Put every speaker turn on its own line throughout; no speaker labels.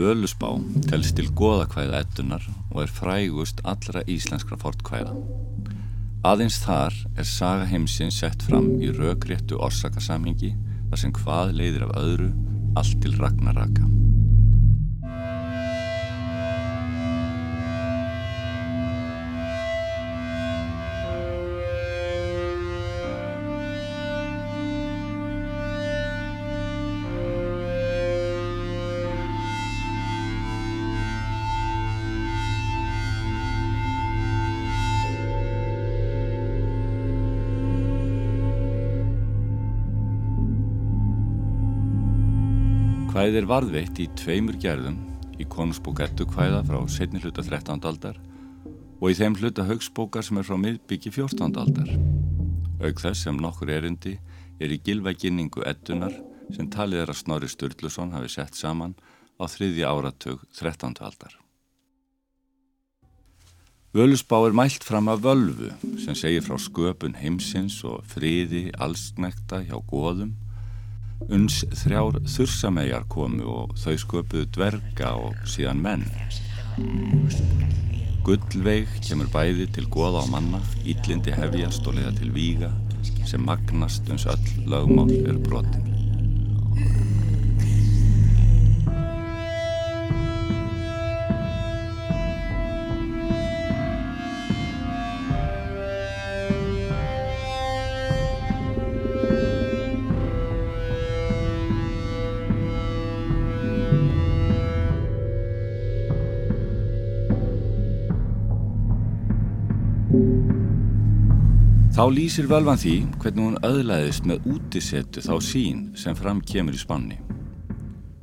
Völusbá telst til goðakvæða ettunar og er frægust allra íslenskra fortkvæða. Aðeins þar er saga heimsins sett fram í rökréttu orsakasamhengi þar sem hvað leiðir af öðru allt til ragnaraka. Kvæði er varðveitt í tveimur gerðum í konungsbók ettu kvæða frá setni hluta 13. aldar og í þeim hluta högsbókar sem er frá miðbyggi 14. aldar. Aug þess sem nokkur erindi er í gilvæginningu ettunar sem talið er að Snorri Sturluson hafi sett saman á þriðja áratug 13. aldar. Völusbá er mælt fram af völvu sem segir frá sköpun heimsins og friði allsnekta hjá góðum Uns þrjár þursamæjar komu og þau sköpuðu dverga og síðan menn. Gullveig kemur bæði til goða á manna, íllindi hefjast og leiða til víga sem magnast uns öll lögmál er brotin. Þá lýsir völvan því hvernig hún öðlaðist með útisettu þá sín sem fram kemur í spanni.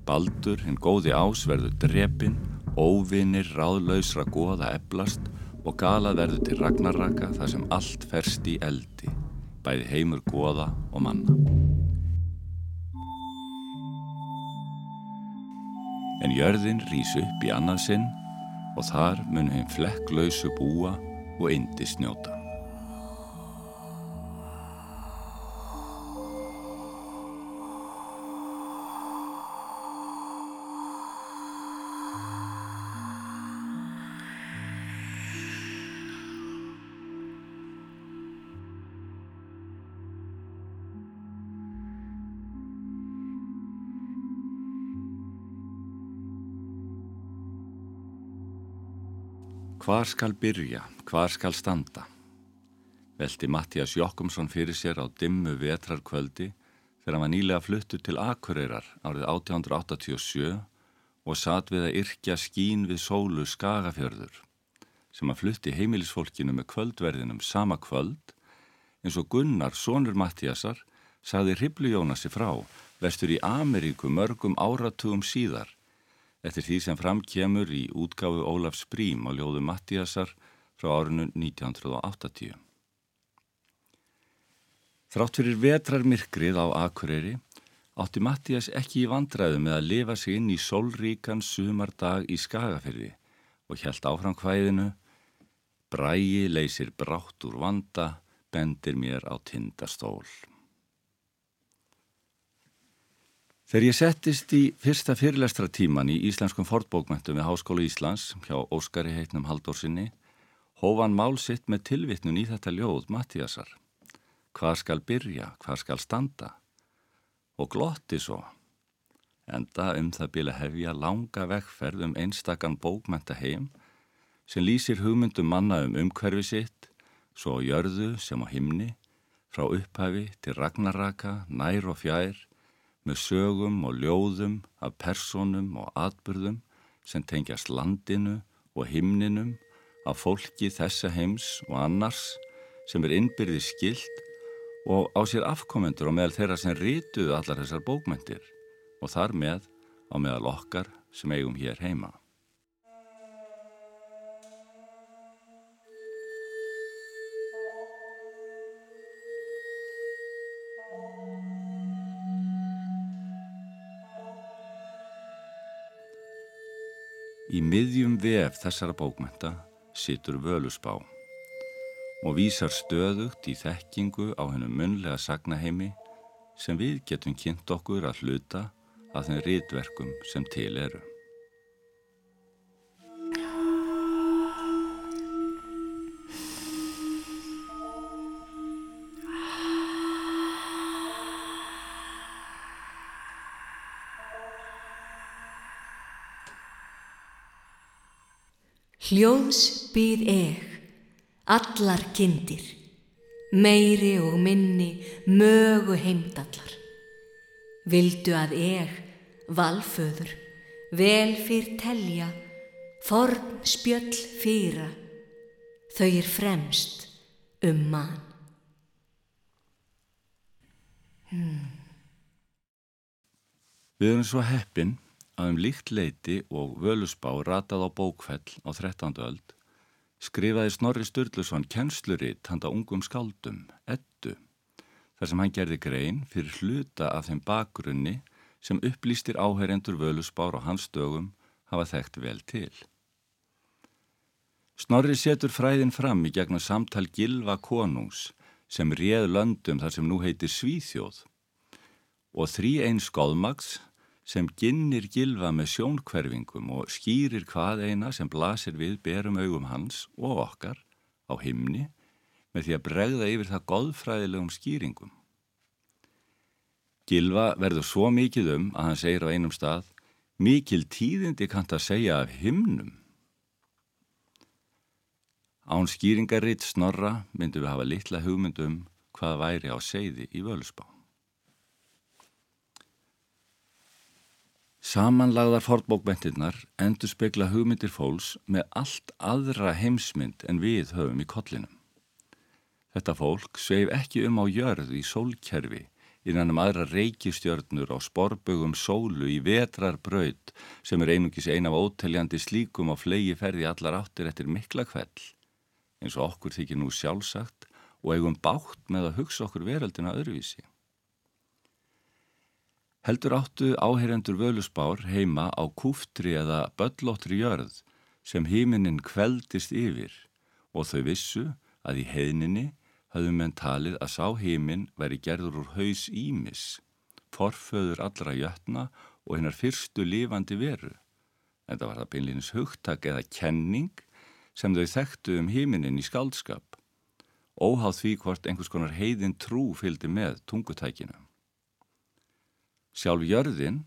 Baldur, hinn góði ás, verður drepin, óvinir, ráðlausra goða eblast og gala verður til ragnarraka þar sem allt ferst í eldi, bæði heimur goða og manna. En jörðin rýs upp í annað sinn og þar mun hinn flekklausu búa og indi snjóta. Hvar skal byrja, hvar skal standa? Velti Mattias Jokkumsson fyrir sér á dimmu vetrarkvöldi þegar hann var nýlega fluttur til Akureyrar árið 1887 og satt við að yrkja skín við sólu Skagafjörður sem að flutti heimilisfólkinu með kvöldverðinum sama kvöld eins og Gunnar, sonur Mattiasar, saði Hriblu Jónasi frá vestur í Ameríku mörgum áratugum síðar eftir því sem fram kemur í útgáfu Ólafs Brím á ljóðu Mattíasar frá árinu 1980. Þrátt fyrir vetrarmyrkrið á Akureyri átti Mattías ekki í vandræðu með að lifa sig inn í sólríkan sumardag í Skagafyrði og hjælt áfram hvæðinu Bræi leysir brátt úr vanda, bendir mér á tindastól. Þegar ég settist í fyrsta fyrirlestra tíman í Íslenskum fortbókmentum við Háskólu Íslands hjá Óskari heitnum Haldórsinni, hófan mál sitt með tilvittnun í þetta ljóð Mattíasar. Hvað skal byrja, hvað skal standa? Og glotti svo. Enda um það bila hefja langa vekkferð um einstakann bókmenta heim sem lýsir hugmyndum manna um umhverfi sitt, svo jörðu sem á himni, frá upphafi til ragnaraka, nær og fjær, með sögum og ljóðum af personum og atbyrðum sem tengjast landinu og himninum af fólki þessa heims og annars sem er innbyrði skilt og á sér afkomendur og meðal þeirra sem rítuðu allar þessar bókmyndir og þar með á meðal okkar sem eigum hér heima. Í miðjum vef þessara bókmenta situr völusbá og vísar stöðugt í þekkingu á hennum munlega sagnaheimi sem við getum kynnt okkur að hluta að þeim rítverkum sem til eru.
Hljóðs býð eg, allar kindir, meiri og minni mögu heimdallar. Vildu að eg, valföður, vel fyrr telja, forn spjöll fýra, þau er fremst um mann.
Hmm. Við erum svo heppin að um líkt leiti og völusbá ratað á bókfell á 13. öld skrifaði Snorri Sturluson kjensluritt handa ungum skáldum, ettu, þar sem hann gerði grein fyrir hluta af þeim bakgrunni sem upplýstir áherendur völusbár á hans dögum hafa þekkt vel til. Snorri setur fræðin fram í gegnum samtal Gilva konungs sem réð löndum þar sem nú heitir Svíþjóð og þrý einn skóðmags sem ginnir gilfa með sjónkverfingum og skýrir hvað eina sem blasir við berum augum hans og okkar á himni með því að bregða yfir það goðfræðilegum skýringum. Gilfa verður svo mikið um að hann segir á einum stað mikil tíðindi kannt að segja af himnum. Án skýringaritt snorra myndum við hafa litla hugmyndum hvað væri á segði í völusbá. Samanlagðar fornbókbentinnar endur spekla hugmyndir fólks með allt aðra heimsmynd en við höfum í kollinum. Þetta fólk sveif ekki um á jörð í sólkerfi innan um aðra reykistjörnur á sporbögum sólu í vetrar braud sem er einungis ein af óteljandi slíkum á flegi ferði allar áttir eftir mikla kveld eins og okkur þykir nú sjálfsagt og eigum bátt með að hugsa okkur veröldina öðruvísi. Heldur áttu áheyrendur völusbár heima á kúftri eða böllóttri jörð sem hímininn kveldist yfir og þau vissu að í heininni hafðu menn talið að sá híminn veri gerður úr haus ímis, forföður allra jötna og hennar fyrstu lifandi veru. En það var það beinleginis hugtak eða kenning sem þau þekktu um hímininn í skaldskap, óháð því hvort einhvers konar heiðin trú fylgdi með tungutækinu. Sjálf jörðin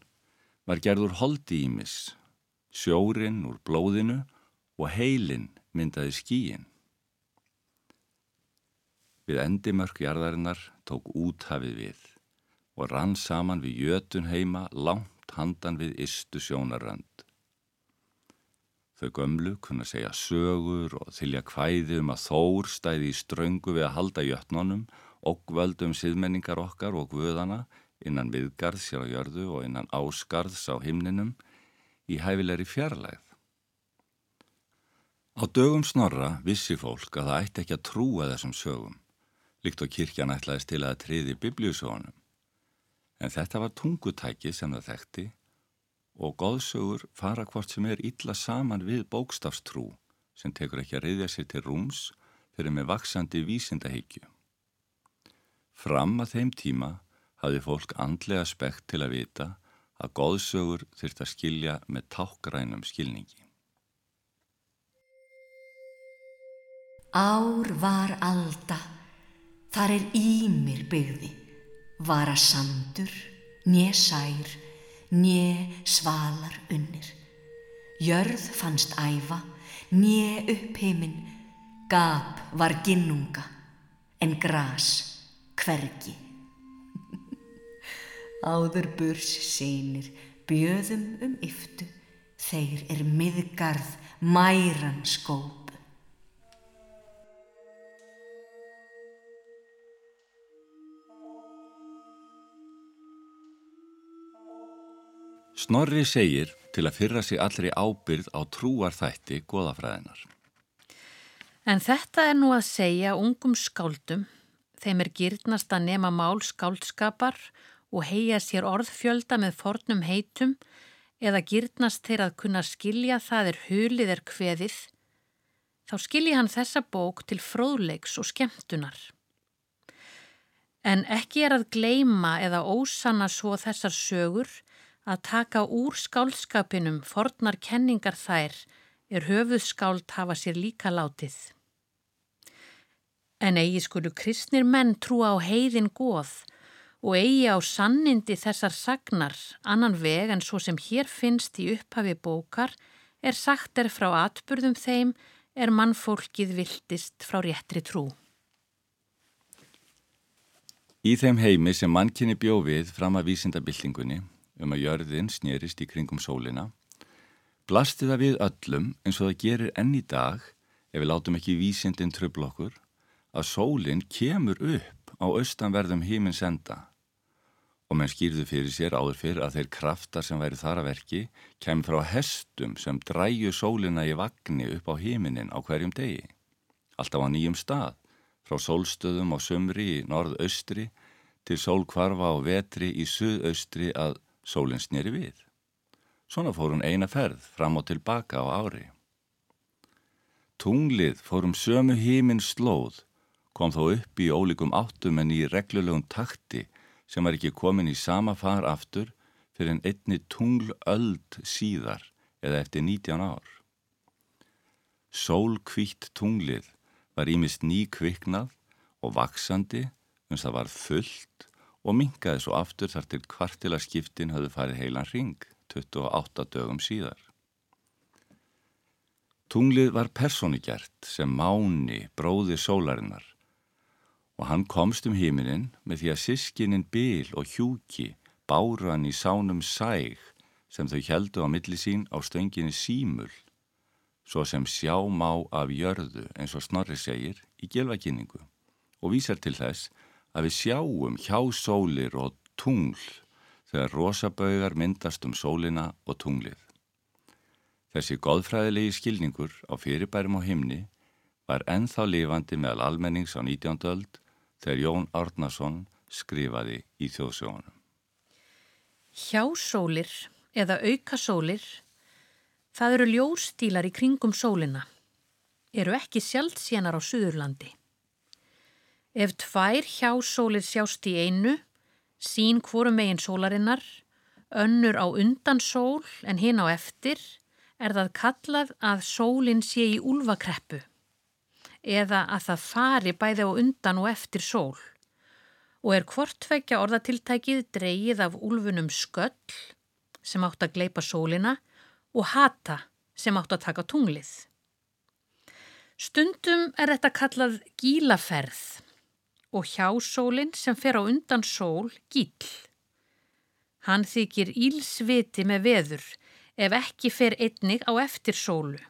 var gerður holdi ímis, sjórin úr blóðinu og heilin myndaði skíin. Við endimörk jarðarinnar tók úthafið við og rann saman við jötun heima langt handan við istu sjónarrand. Þau gömlu kunna segja sögur og þylja kvæði um að þór stæði í ströngu við að halda jötnunum og völdum siðmenningar okkar og guðana innan viðgarðs hér á jörðu og innan ásgarðs á himninum í hæfilegri fjarlægð. Á dögum snorra vissi fólk að það ætti ekki að trúa þessum sögum, líkt og kirkjan ætlaðist til að triði biblíusögunum. En þetta var tungutæki sem það þekkti og góðsögur fara hvort sem er illa saman við bókstafstrú sem tekur ekki að reyðja sér til rúms fyrir með vaksandi vísindaheikju. Fram að þeim tíma hafði fólk andlega spekt til að vita að góðsögur þurft að skilja með tákgrænum skilningi.
Ár var alda, þar er ímir byggði, var að sandur, njö sær, njö svalar unnir. Jörð fannst æfa, njö uppheimin, gap var ginnunga, en gras hvergi. Áður burs sínir, bjöðum um yftu, þeir er miðgarð mæran skópu.
Snorri segir til að fyrra sig allri ábyrð á trúarþætti goðafræðinar.
En þetta er nú að segja ungum skáldum, þeim er gyrnast að nema mál skáldskapar og heia sér orðfjölda með fornum heitum eða gyrnast þeir að kunna skilja það er hulið er kveðið, þá skilji hann þessa bók til fróðleiks og skemmtunar. En ekki er að gleima eða ósanna svo þessar sögur að taka úr skálskapinum fornar kenningar þær er höfuðskáld hafa sér líka látið. En eigi skulu kristnir menn trúa á heiðin góð og eigi á sannindi þessar sagnar annan veg en svo sem hér finnst í upphafi bókar er sagt er frá atburðum þeim er mannfólkið viltist frá réttri trú.
Í þeim heimi sem mannkinni bjó við fram að vísindabildingunni um að jörðin snerist í kringum sólina, blasti það við öllum eins og það gerir enn í dag ef við látum ekki vísindin tröfl okkur að sólinn kemur upp á austanverðum hímins enda og menn skýrðu fyrir sér áður fyrir að þeir kraftar sem væri þar að verki kemur frá hestum sem dræju sólina í vagnni upp á híminin á hverjum degi. Alltaf á nýjum stað, frá sólstöðum á sömri í norð-austri til sólkvarfa á vetri í suð-austri að sólinn snýri við. Svona fór hún eina ferð fram og tilbaka á ári. Tunglið fórum sömu hímin slóð, kom þó upp í ólíkum áttum en í reglulegum takti sem var ekki komin í sama far aftur fyrir en einni tunglöld síðar eða eftir 19 ár. Sólkvítt tunglið var ímist ný kviknað og vaksandi uns það var fullt og mingaði svo aftur þar til kvartila skiptin höfðu farið heilan ring 28 dögum síðar. Tunglið var persónigjert sem máni bróði sólarinnar og hann komst um híminin með því að sískinin Bil og Hjúki báru hann í sánum sæg sem þau heldu á milli sín á stönginni símul, svo sem sjá má af jörðu eins og Snorri segir í gelvakinningu og vísar til þess að við sjáum hjá sólir og tungl þegar rosabaugar myndast um sólina og tunglið. Þessi góðfræðilegi skilningur á fyrirbærum á himni var ennþá lifandi meðal almennings á 19. öld þegar Jón Árnason skrifaði í þjóðsjónum.
Hjásólir eða aukasólir, það eru ljóstílar í kringum sólina, eru ekki sjálfsjenar á Suðurlandi. Ef tvær hjásólir sjást í einu, sín hvorum megin sólarinnar, önnur á undan sól en hinn á eftir, er það kallað að sólinn sé í úlvakreppu eða að það fari bæði á undan og eftir sól og er hvortveggja orðatiltækið dreyið af úlfunum sköll sem átt að gleipa sólina og hata sem átt að taka tunglið. Stundum er þetta kallað gílaferð og hjásólinn sem fer á undan sól gíl. Hann þykir ílsviti með veður ef ekki fer einnig á eftir sólu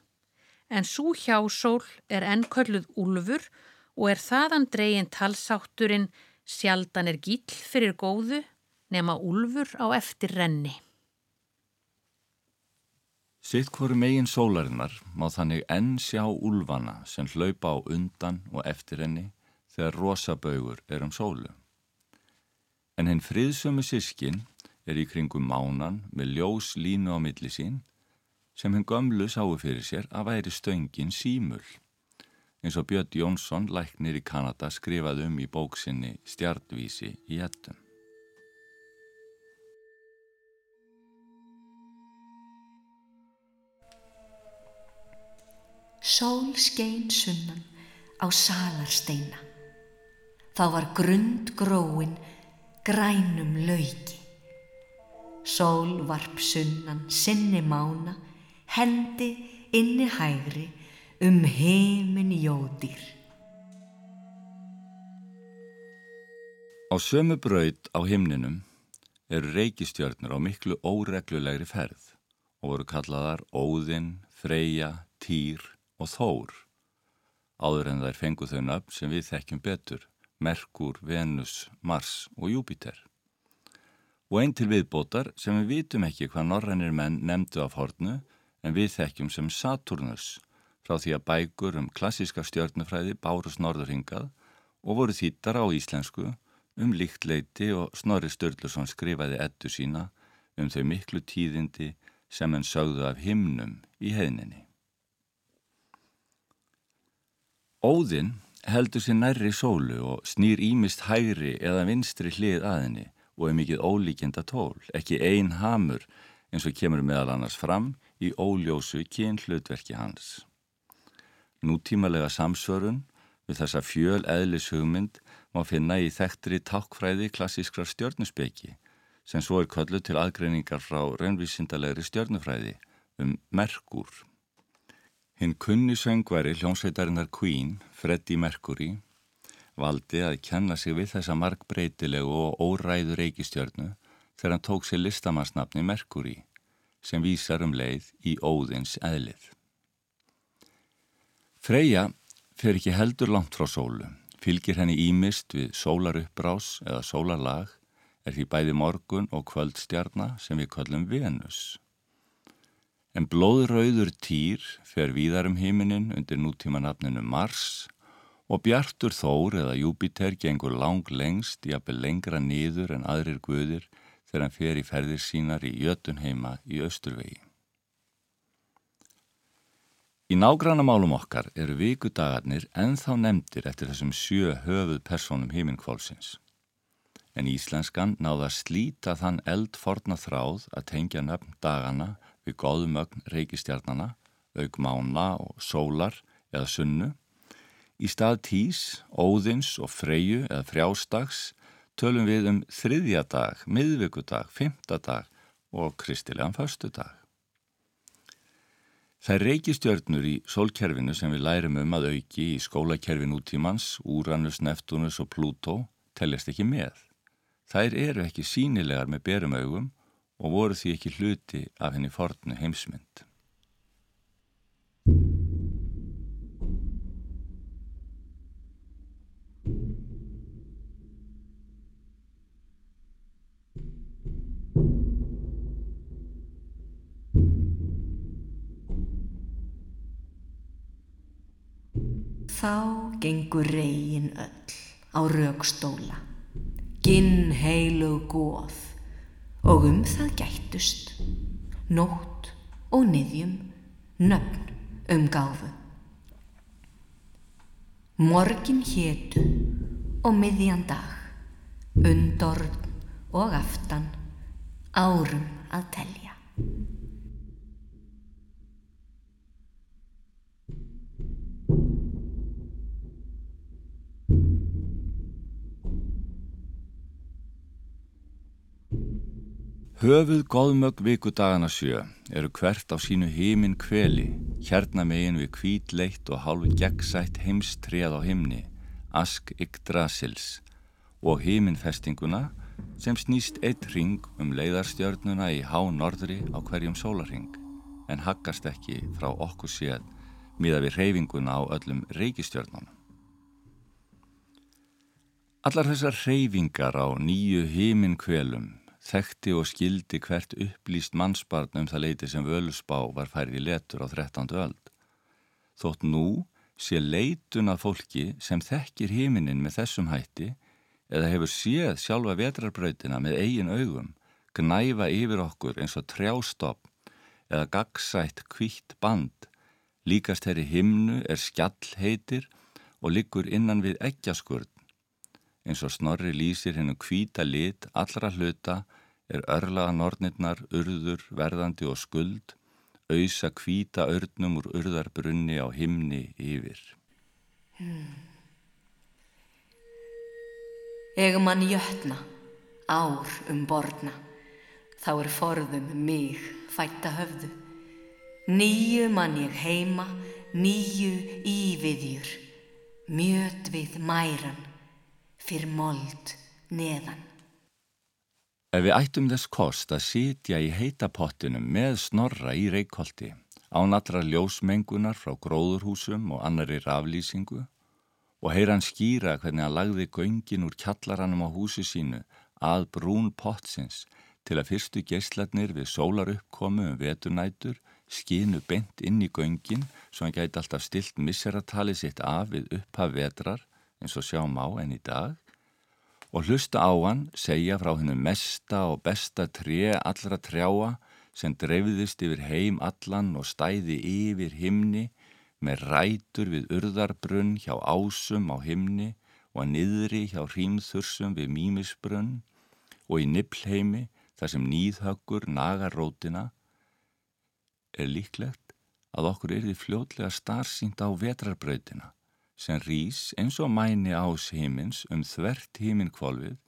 en svo hjásól er ennkölluð úlfur og er þaðan dreygin talsátturinn sjaldan er gíl fyrir góðu nema úlfur á eftir renni.
Sitt hverju megin sólarinnar má þannig enn sjá úlfana sem hlaupa á undan og eftir henni þegar rosabaugur er um sólu. En henn friðsömu sískin er í kringum mánan með ljós línu á milli sín sem henn gömlu sáu fyrir sér að væri stöngin símul. Eins og Björn Jónsson, læknir í Kanada, skrifaði um í bóksinni Stjartvísi í ettum.
Sól skein sunnan á salarsteina. Þá var grund gróin grænum lauki. Sól varp sunnan sinni mána hendi inni hægri um heimin jóðir.
Á sömu braud á himninum eru reykistjörnur á miklu óreglulegri ferð og voru kallaðar Óðinn, Freyja, Týr og Þór áður en þær fengu þau nöfn sem við þekkjum betur, Merkur, Venus, Mars og Júpiter. Og einn til viðbótar sem við vitum ekki hvað norrænir menn nefndu af hornu en við þekkjum sem Saturnus frá því að bækur um klassiska stjörnufræði bárus norðurhingað og voru þýttar á íslensku um líktleiti og Snorri Sturluson skrifaði ettu sína um þau miklu tíðindi sem henn sögðu af himnum í heininni. Óðinn heldur sér nærri sólu og snýr ímist hægri eða vinstri hlið aðinni og er mikið ólíkjenda tól, ekki ein hamur eins og kemur meðal annars fram í óljósu kyn hlutverki hans. Nútímalega samsörun við þessa fjöl eðlis hugmynd má finna í þekktri tákfræði klassískra stjörnusbeki sem svo er köllu til aðgreiningar frá raunvísindalegri stjörnufræði um Merkur. Hinn kunni söngvari hljómsveitarinnar Queen, Freddie Mercury, valdi að kenna sig við þessa markbreytilegu og óræðu reykistjörnu þegar hann tók sér listamannsnafni Mercury sem vísar um leið í óðins eðlið. Freyja fer ekki heldur langt frá sólu, fylgir henni ímist við sólaruppbrás eða sólarlag, er því bæði morgun og kvöldstjarnar sem við köllum Venus. En blóðrauður týr fer víðar um híminin undir nútíma nafninu Mars og bjartur þór eða Júpiter gengur lang lengst, jafnvel lengra niður en aðrir guðir þegar hann fer í ferðir sínar í Jötunheima í Östurvegi. Í nágrannamálum okkar eru vikudagarnir enþá nefndir eftir þessum sjö höfuð personum híminkválsins. En íslenskan náða slíta þann eldforna þráð að tengja nöfn dagana við góðumögn reykistjarnana, auk mána og sólar eða sunnu. Í stað tís, óðins og freyju eða frjástags tölum við um þriðja dag, miðvíkudag, fymtadag og kristilegan förstudag. Það reykistjörnur í sólkerfinu sem við lærum um að auki í skólakerfin útímans, Úranus, Neptunus og Plútó teljast ekki með. Þær eru ekki sínilegar með berum augum og voru því ekki hluti af henni fornu heimsmynd.
Gengur reygin öll á raukstóla, ginn heilu góð og um það gættust, nótt og niðjum, nöfn um gáfu. Morgin hétu og miðjan dag, undorn og aftan, árum að telja.
Höfuð góðmögg vikudagana sjö eru hvert á sínu heiminn kveli, hérna megin við kvítleitt og hálf gegnsætt heimstreð á himni, Ask Yggdrasils og heiminnfestinguna sem snýst eitt ring um leiðarstjörnuna í há norðri á hverjum sólarring en haggast ekki frá okkur séð miða við reyfinguna á öllum reykistjörnunum. Allar þessar reyfingar á nýju heiminn kvelum þekkti og skildi hvert upplýst mannsbarn um það leiti sem völusbá var færið í letur á 13. öld. Þótt nú sé leitun að fólki sem þekkir heiminin með þessum hætti eða hefur séð sjálfa vetrarbrautina með eigin augum, gnæfa yfir okkur eins og trjástopp eða gagsætt kvítt band, líkast herri himnu er skjall heitir og liggur innan við eggjaskurð eins og snorri lýsir hennu kvíta lit allra hluta er örlaða nornirnar, urður, verðandi og skuld, auðsa kvíta örnum úr urðarbrunni á himni yfir.
Hmm. Egum mann jötna, ár um borna, þá er forðum mig fætta höfðu. Nýju mann ég heima, nýju íviðjur, mjöt við mæran, fyrr mold neðan.
Ef við ættum þess kost að sitja í heitapottinum með snorra í reykkolti, án allra ljósmengunar frá gróðurhúsum og annari raflýsingu og heyra hann skýra hvernig hann lagði göngin úr kjallaranum á húsi sínu að brún pottsins til að fyrstu geyslatnir við sólar uppkomu um veturnætur skinu bent inn í göngin svo hann gæti alltaf stilt misseratali sitt af við upphaf vetrar eins og sjá má enn í dag og hlusta á hann segja frá hennu mesta og besta tré allra trjáa sem dreifðist yfir heim allan og stæði yfir himni með rætur við urðarbrunn hjá ásum á himni og að niðri hjá hrímþursum við mímisbrunn og í nipplheimi þar sem nýðhöggur nagar rótina er líklegt að okkur er því fljótlega starfsýnt á vetrarbrautina sem rýs eins og mæni ás hímins um þvert híminkvolvið,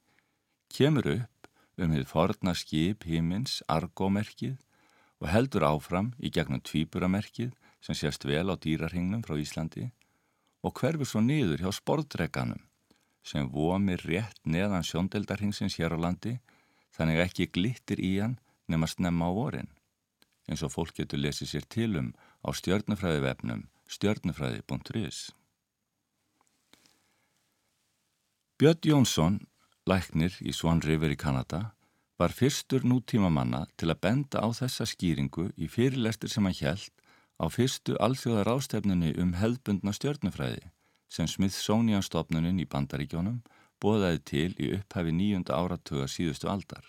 kemur upp um þið forna skip hímins argómerkið og heldur áfram í gegnum tvíburamerkið sem sést vel á dýrarhingnum frá Íslandi og hverfur svo niður hjá sportreganum sem vomir rétt neðan sjóndeldarhingsins hér á landi þannig ekki glittir í hann nema snemma á vorin eins og fólk getur lesið sér tilum á stjörnufræðivefnum stjörnufræði.is Björn Jónsson, læknir í Swan River í Kanada, var fyrstur nútíma manna til að benda á þessa skýringu í fyrirlestur sem hann hjælt á fyrstu alþjóðar ástefnunni um hefðbundna stjörnufræði sem Smithsonian stopnunin í Bandaríkjónum bóðaði til í upphæfi nýjunda áratuga síðustu aldar.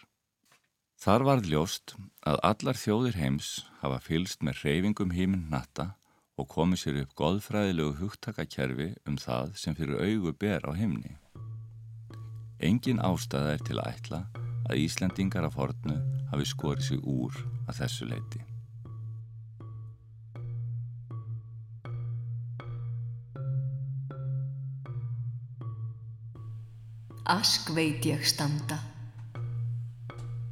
Þar varð ljóst að allar þjóðir heims hafa fylst með reyfingum híminn natta og komið sér upp goðfræðilegu hugtakakerfi um það sem fyrir augu ber á himni. Engin ástæða er til að ætla að Íslandingar af hortnu hafi skorið sig úr að þessu leiti.
Ask veit ég standa,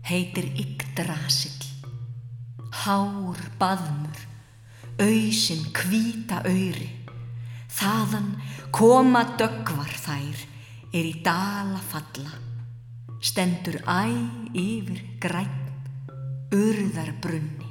heitir Yggdrasill, hár baðmur, auðsin kvíta öyri, þaðan koma döggvar þær, er í dala falla, stendur æ yfir græn, urðar brunni.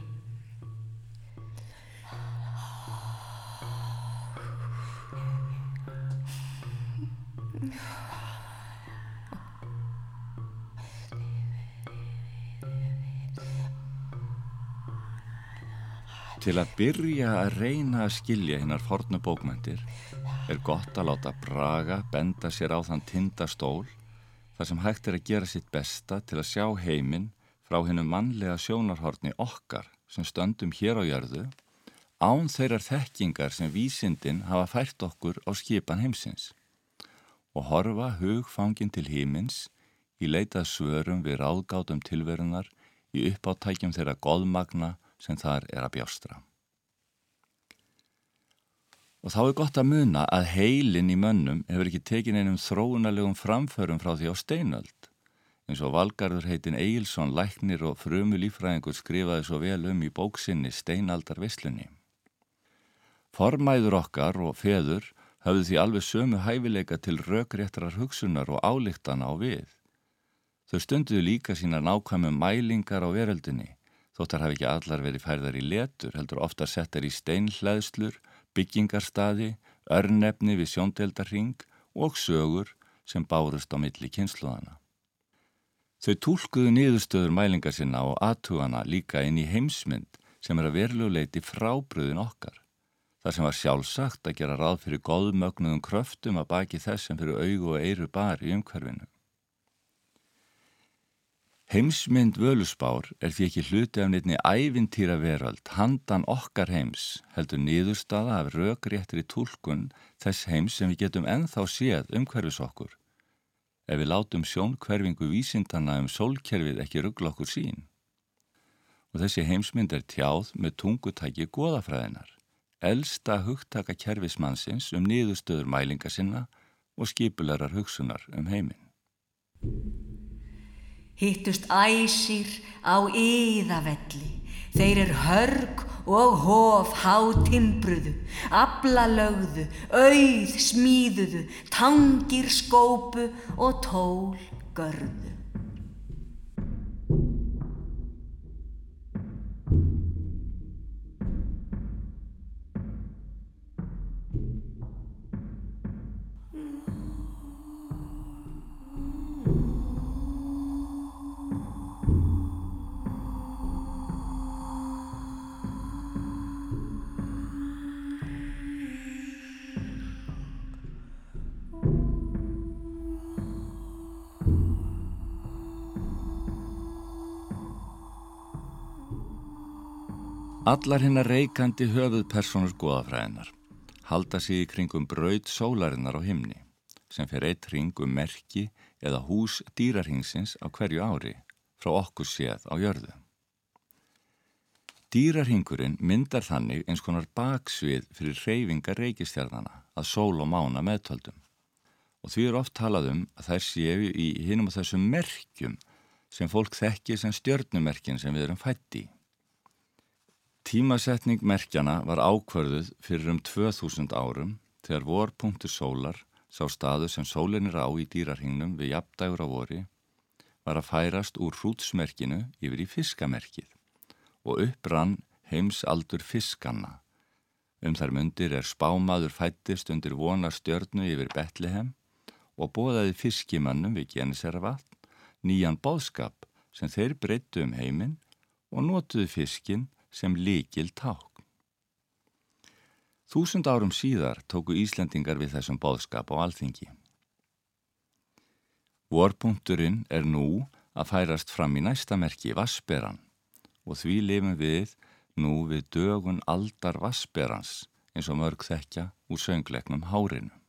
Til að byrja að reyna að skilja hinnar fornu bókmæntir er gott að láta Braga benda sér á þann tindastól þar sem hægt er að gera sitt besta til að sjá heiminn frá hennu mannlega sjónarhorni okkar sem stöndum hér á jörðu án þeirrar þekkingar sem vísindin hafa fært okkur á skipan heimsins og horfa hugfangin til hímins í leitað svörum við ráðgátum tilverunar í uppáttækjum þeirra goðmagna sem þar er að bjástra. Og þá er gott að muna að heilin í mönnum hefur ekki tekin einum þróunalegum framförum frá því á steinöld, eins og Valgarður heitin Eilsson, læknir og frumu lífræðingur skrifaði svo vel um í bóksinni Steinaldar Vislunni. Formæður okkar og feður hafðu því alveg sömu hæfileika til rökréttrar hugsunar og álíktana á við. Þau stunduðu líka sína nákvæmu mælingar á veröldinni Þóttar hafi ekki allar verið færðar í letur, heldur ofta settar í steinhleðslur, byggingarstaði, örnefni við sjóndeldarring og sögur sem bárust á milli kynsluðana. Þau tólkuðu niðurstöður mælingar sinna og aðtugana líka inn í heimsmynd sem er að veruleguleiti frábröðin okkar. Það sem var sjálfsagt að gera ráð fyrir góðmögnuðum kröftum að baki þess sem fyrir augu og eiru bar í umhverfinu. Heimsmynd völusbár er því ekki hluti af nefni ævintýra veröld, handan okkar heims, heldur niðurstaða af rökréttri tólkun þess heims sem við getum enþá séð umhverfis okkur. Ef við látum sjónkverfingu vísindana um sólkerfið ekki ruggla okkur sín. Og þessi heimsmynd er tjáð með tungutæki goðafræðinar, elsta hugtaka kerfismannsins um niðurstöður mælinga sinna og skipularar hugsunar um heiminn
hittust æsir á yðavelli. Þeir er hörg og hof hátimbruðu, abla lögðu, auð smíðuðu, tangir skópu og tól görðu.
Allar hennar reikandi höfuð personur goðafræðinar halda sig í kringum braud sólarinnar á himni sem fer eitt ring um merki eða hús dýrarhingsins á hverju ári frá okkur séð á jörðu. Dýrarhingurinn myndar þannig eins konar baksvið fyrir reyfingar reykistjarnana að sól og mána meðtöldum og því er oft talað um að þær séu í hinum á þessum merkjum sem fólk þekki sem stjörnumerkin sem við erum fætti í. Tímasetning merkjana var ákvarðuð fyrir um 2000 árum þegar vorpunktur sólar sá staðu sem sólinir á í dýrarhingnum við jafndægur á vori var að færast úr hrútsmerkinu yfir í fiskamerkið og upprann heimsaldur fiskanna. Um þar myndir er spámaður fættist undir vonar stjörnu yfir Betlehem og bóðaði fiskimannum við Geniseravatn nýjan bóðskap sem þeir breyttu um heiminn og notuðu fiskin sem líkil ták. Þúsund árum síðar tóku Íslendingar við þessum bóðskap á alþingi. Vorpunkturinn er nú að færast fram í næsta merki Vassberan og því lifum við nú við dögun aldar Vassberans eins og mörg þekkja úr söngleiknum Hárinu.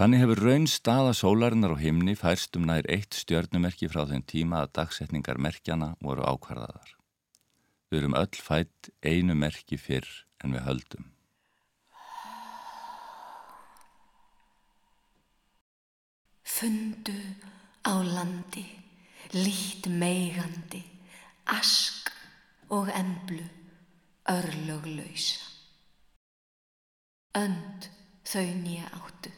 Þannig hefur raun staða sólarinnar á himni færst um nær eitt stjörnumerki frá þeim tíma að dagsetningar merkjana voru ákvarðaðar. Við erum öll fætt einu merki fyrr en við höldum.
Fundu á landi, lít meigandi, ask og emblu, örlöglausa. Önd þau nýja áttu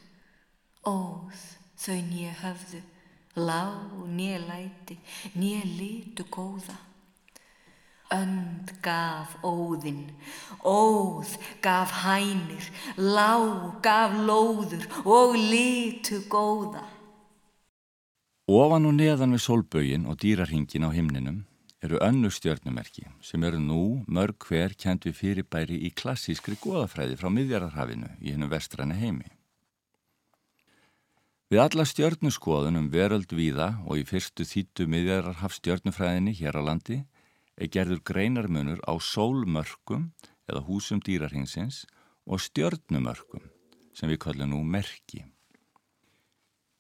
óð þau nýja höfðu, lág nýja læti, nýja litu góða. Önd gaf óðinn, óð gaf hænir, lág gaf lóður og litu góða.
Ofan og neðan við solbögin og dýrarhingin á himninum eru önnu stjörnumerki sem eru nú mörg hver kent við fyrirbæri í klassískri goðafræði frá miðjararhafinu í hennum vestræni heimi. Við alla stjörnuskoðun um veröld víða og í fyrstu þýttu miðjararhaf stjörnufræðinni hér á landi er gerður greinarmunur á sólmörkum eða húsum dýrarhingsins og stjörnumörkum sem við kallum nú merki.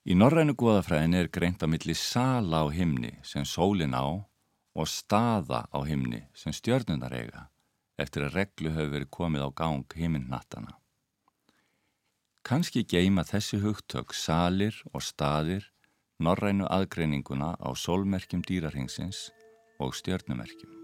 Í norrænu goðafræðinni er greint að milli sala á himni sem sólin á og staða á himni sem stjörnunar eiga eftir að reglu hefur verið komið á gang himinnnattana. Kanski geima þessi hugtök salir og staðir norrænu aðgreininguna á sólmerkjum dýrarhengsins og stjörnumerkjum.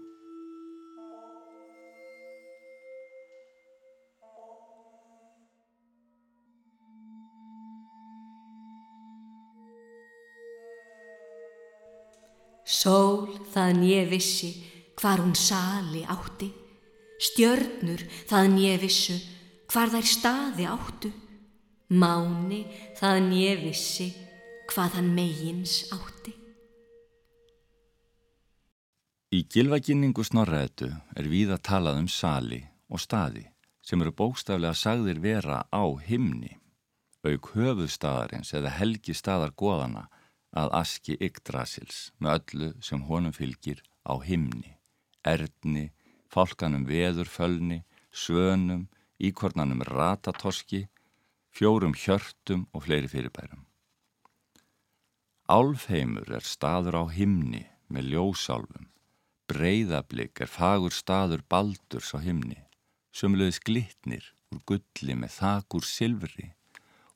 Sól það nýja vissi hvar hún sali átti, stjörnur það nýja vissu hvar þær staði áttu. Máni þaðan ég vissi hvað hann megins átti.
Í gilvaginningu snorraðetu er við að talað um sali og staði sem eru bókstaflega sagðir vera á himni, auk höfuðstadarins eða helgi staðar goðana að aski Yggdrasils með öllu sem honum fylgir á himni, erðni, fálkanum veðurfölni, svönum, íkornanum ratatorski, fjórum hjörtum og fleiri fyrirbærum. Álfheimur er staður á himni með ljósálfum, breyðablik er fagur staður baldurs á himni, sömulegis glittnir úr gulli með þakur silfri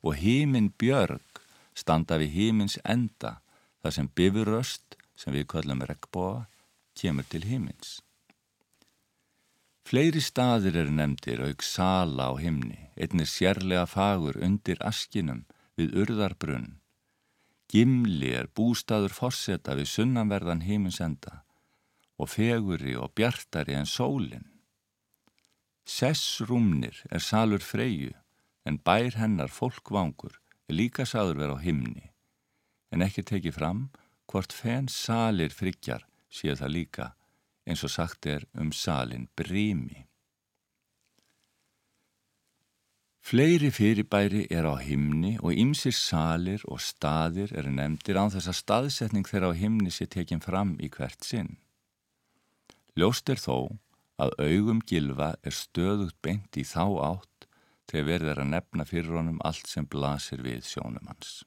og híminn björg standa við hímins enda þar sem bifuröst, sem við kallum regnbóa, kemur til hímins. Fleiri staðir eru nefndir auk sala á himni, einnir sérlega fagur undir askinum við urðarbrunn. Gimli er bústaður forseta við sunnanverðan heiminsenda og feguri og bjartari en sólinn. Sessrúmnir er salur freyju en bær hennar fólkvangur er líka saður vera á himni en ekki tekið fram hvort fenn salir friggjar séu það líka eins og sagt er um salin brími. Fleiri fyrirbæri er á himni og ymsir salir og staðir eru nefndir án þess að staðsetning þeirra á himni sé tekinn fram í hvert sinn. Ljóst er þó að augum gilfa er stöðugt beint í þá átt þegar verður að nefna fyrir honum allt sem blasir við sjónum hans.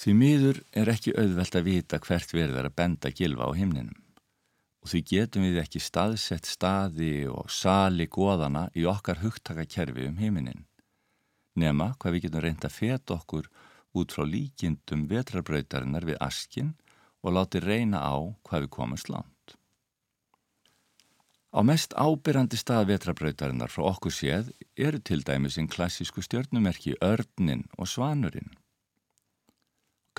Því miður er ekki auðvelt að vita hvert verður að benda gilfa á himninum. Og því getum við ekki staðsett staði og sali goðana í okkar hugtakakerfi um himinin nema hvað við getum reynda að feta okkur út frá líkindum vetrabrautarinnar við askin og láti reyna á hvað við komumst langt. Á mest ábyrrandi stað vetrabrautarinnar frá okkur séð eru til dæmis einn klassísku stjörnumerki Örnin og Svanurinn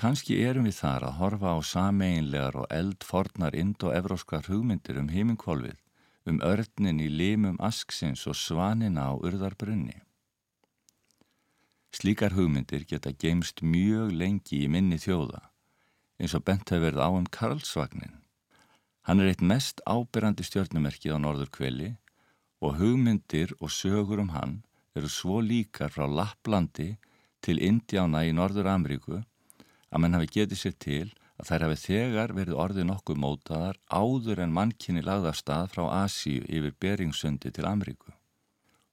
Kanski erum við þar að horfa á sameinlegar og eldfornar indo-evróskar hugmyndir um heiminkvolvið, um örnin í limum asksins og svanina á urðarbrunni. Slíkar hugmyndir geta geimst mjög lengi í minni þjóða, eins og bent hefur verið á um Karlsvagnin. Hann er eitt mest ábyrrandi stjórnumerkið á norður kveli og hugmyndir og sögur um hann eru svo líkar frá Lapplandi til Indiána í Norður Amríku að menn hafi getið sér til að þær hafi þegar verið orðið nokkuð mótaðar áður en mannkinni lagða stað frá Asíu yfir Beringsundi til Amríku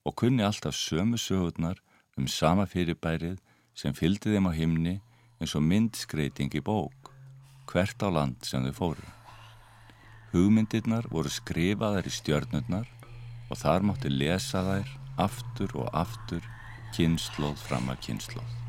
og kunni alltaf sömu sögurnar um sama fyrirbærið sem fylgdi þeim á himni eins og myndskreiting í bók, hvert á land sem þau fóru. Hugmyndirnar voru skrifaðar í stjörnurnar og þar mátti lesa þær aftur og aftur kynnslóð fram að kynnslóð.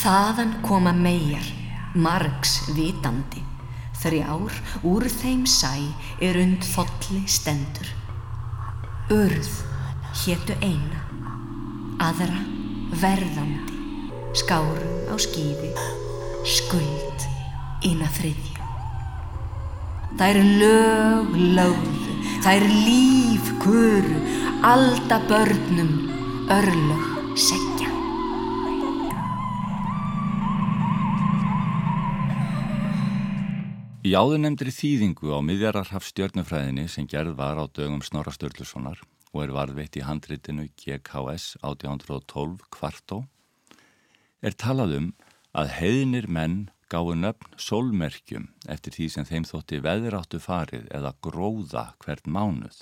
Þaðan koma meir, margs vitandi, þrjár úr þeim sæ er und þolli stendur. Urð héttu eina, aðra verðandi, skárum á skýði, skuld að þriðja. Það er lög lögðu, það er líf kuru, alda börnum, örlög segja.
Í áðurnemndri þýðingu á miðjararhaf stjörnufræðinni sem gerð var á dögum Snorra Sturlusonar og er varðveitt í handritinu GKS 1812 kvartó er talað um að heiðnir menn gáðu nöfn sólmerkjum eftir því sem þeim þótti veðráttu farið eða gróða hvert mánuð.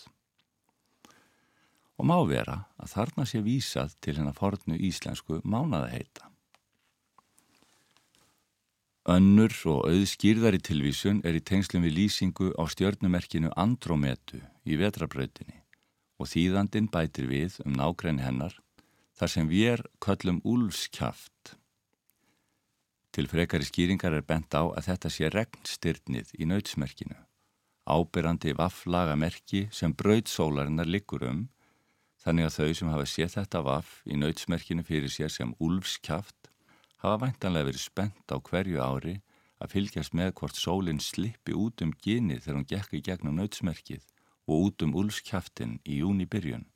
Og má vera að þarna sé vísað til hennar fornu íslensku mánaðaheita. Önnur og auðskýrðari tilvísun er í tengslum við lýsingu á stjörnumerkinu Andrometu í vetrabrautinni og þýðandin bætir við um nákrenni hennar þar sem við er köllum úlfskjaft. Til frekari skýringar er bent á að þetta sé regnstyrnið í nautsmerkinu, ábyrrandi vafflaga merki sem brautsólarinnar liggur um, þannig að þau sem hafa séð þetta vaff í nautsmerkinu fyrir sér sem úlfskjaft hafa væntanlega verið spennt á hverju ári að fylgjast með hvort sólinn slippi út um gynið þegar hún gekk í gegnum nautsmerkið og út um úlskjaftin í júni byrjun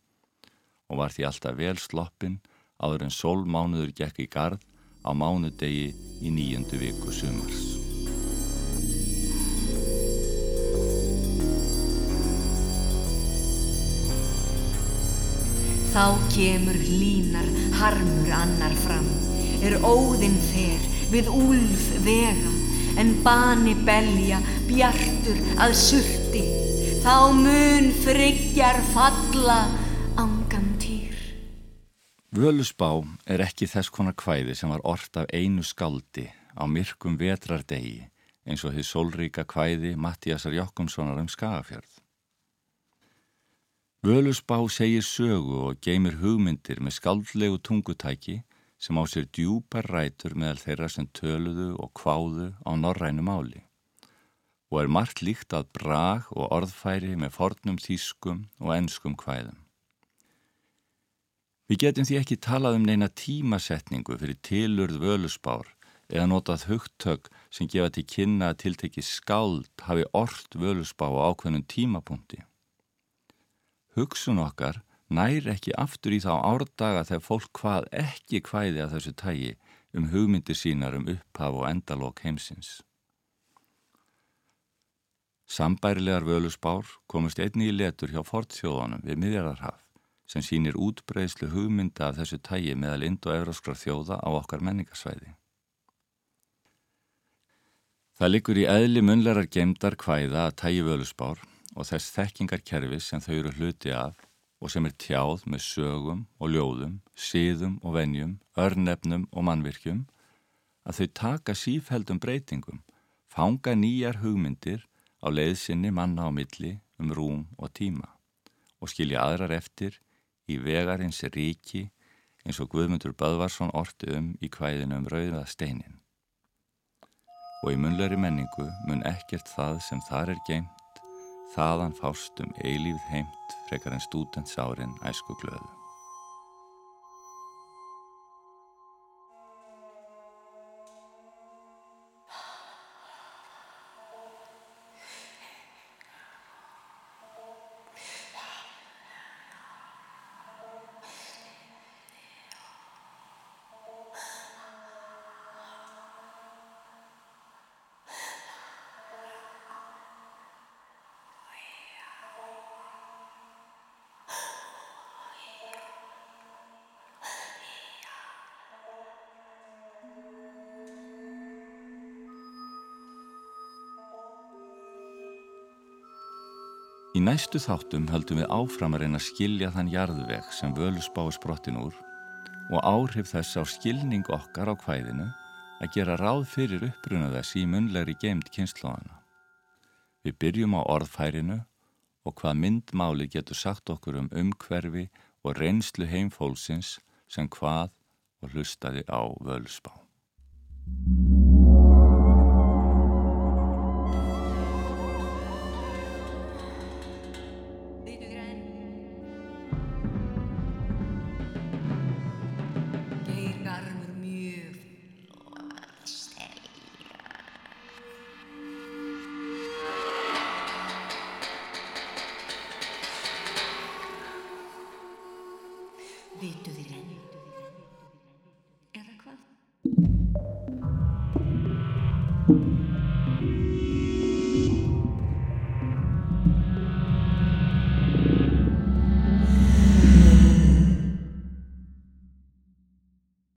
og var því alltaf vel sloppin áður en sólmánuður gekk í gard á mánudegi í nýjöndu viku sumars.
Þá kemur línar harmur annar fram er óðinn fer við úlf vega en bani belja bjartur að surti þá mun friggjar falla ángan týr.
Völusbá er ekki þess konar kvæði sem var orrt af einu skaldi á myrkum vetrardegi eins og því sólríka kvæði Mattíasar Jokkumssonar um Skagafjörð. Völusbá segir sögu og geymir hugmyndir með skaldlegu tungutæki sem á sér djúpar rætur meðal þeirra sem töluðu og kváðu á norrænu máli og er margt líkt að brag og orðfæri með fornum þýskum og ennskum kvæðum. Við getum því ekki talað um neina tímasetningu fyrir tilurð völusbár eða notað hugtök sem gefa til kynna að tiltekki skáld hafi orrt völusbá á ákveðnum tímapunkti. Hugsun okkar nær ekki aftur í þá árdaga þegar fólk hvað ekki hvæði að þessu tægi um hugmyndir sínar um upphaf og endalók heimsins. Sambærilegar völusbár komist einni í letur hjá fortþjóðanum við miðjararhaf sem sínir útbreyslu hugmynda af þessu tægi meðal ind- og evróskra þjóða á okkar menningarsvæði. Það likur í eðli munlerar gemdar hvæða að tægi völusbár og þess þekkingarkerfis sem þau eru hluti af og sem er tjáð með sögum og ljóðum, síðum og venjum, örnefnum og mannvirkjum, að þau taka sífældum breytingum, fanga nýjar hugmyndir á leiðsynni manna á milli um rúm og tíma og skilja aðrar eftir í vegarins ríki eins og Guðmundur Böðvarsson orti um í kvæðinu um rauða steinin. Og í munleiri menningu mun ekkert það sem þar er geimt, þaðan fástum eilíð heimt frekar en stúdentsárin æsku glöðu. Í næstu þáttum höldum við áfram að reyna að skilja þann jarðveg sem völusbá er sprottin úr og áhrif þess á skilning okkar á hvæðinu að gera ráð fyrir uppruna þess í munlegri geimt kynnslóðana. Við byrjum á orðfærinu og hvað myndmáli getur sagt okkur um umhverfi og reynslu heimfólksins sem hvað og hlustaði á völusbá.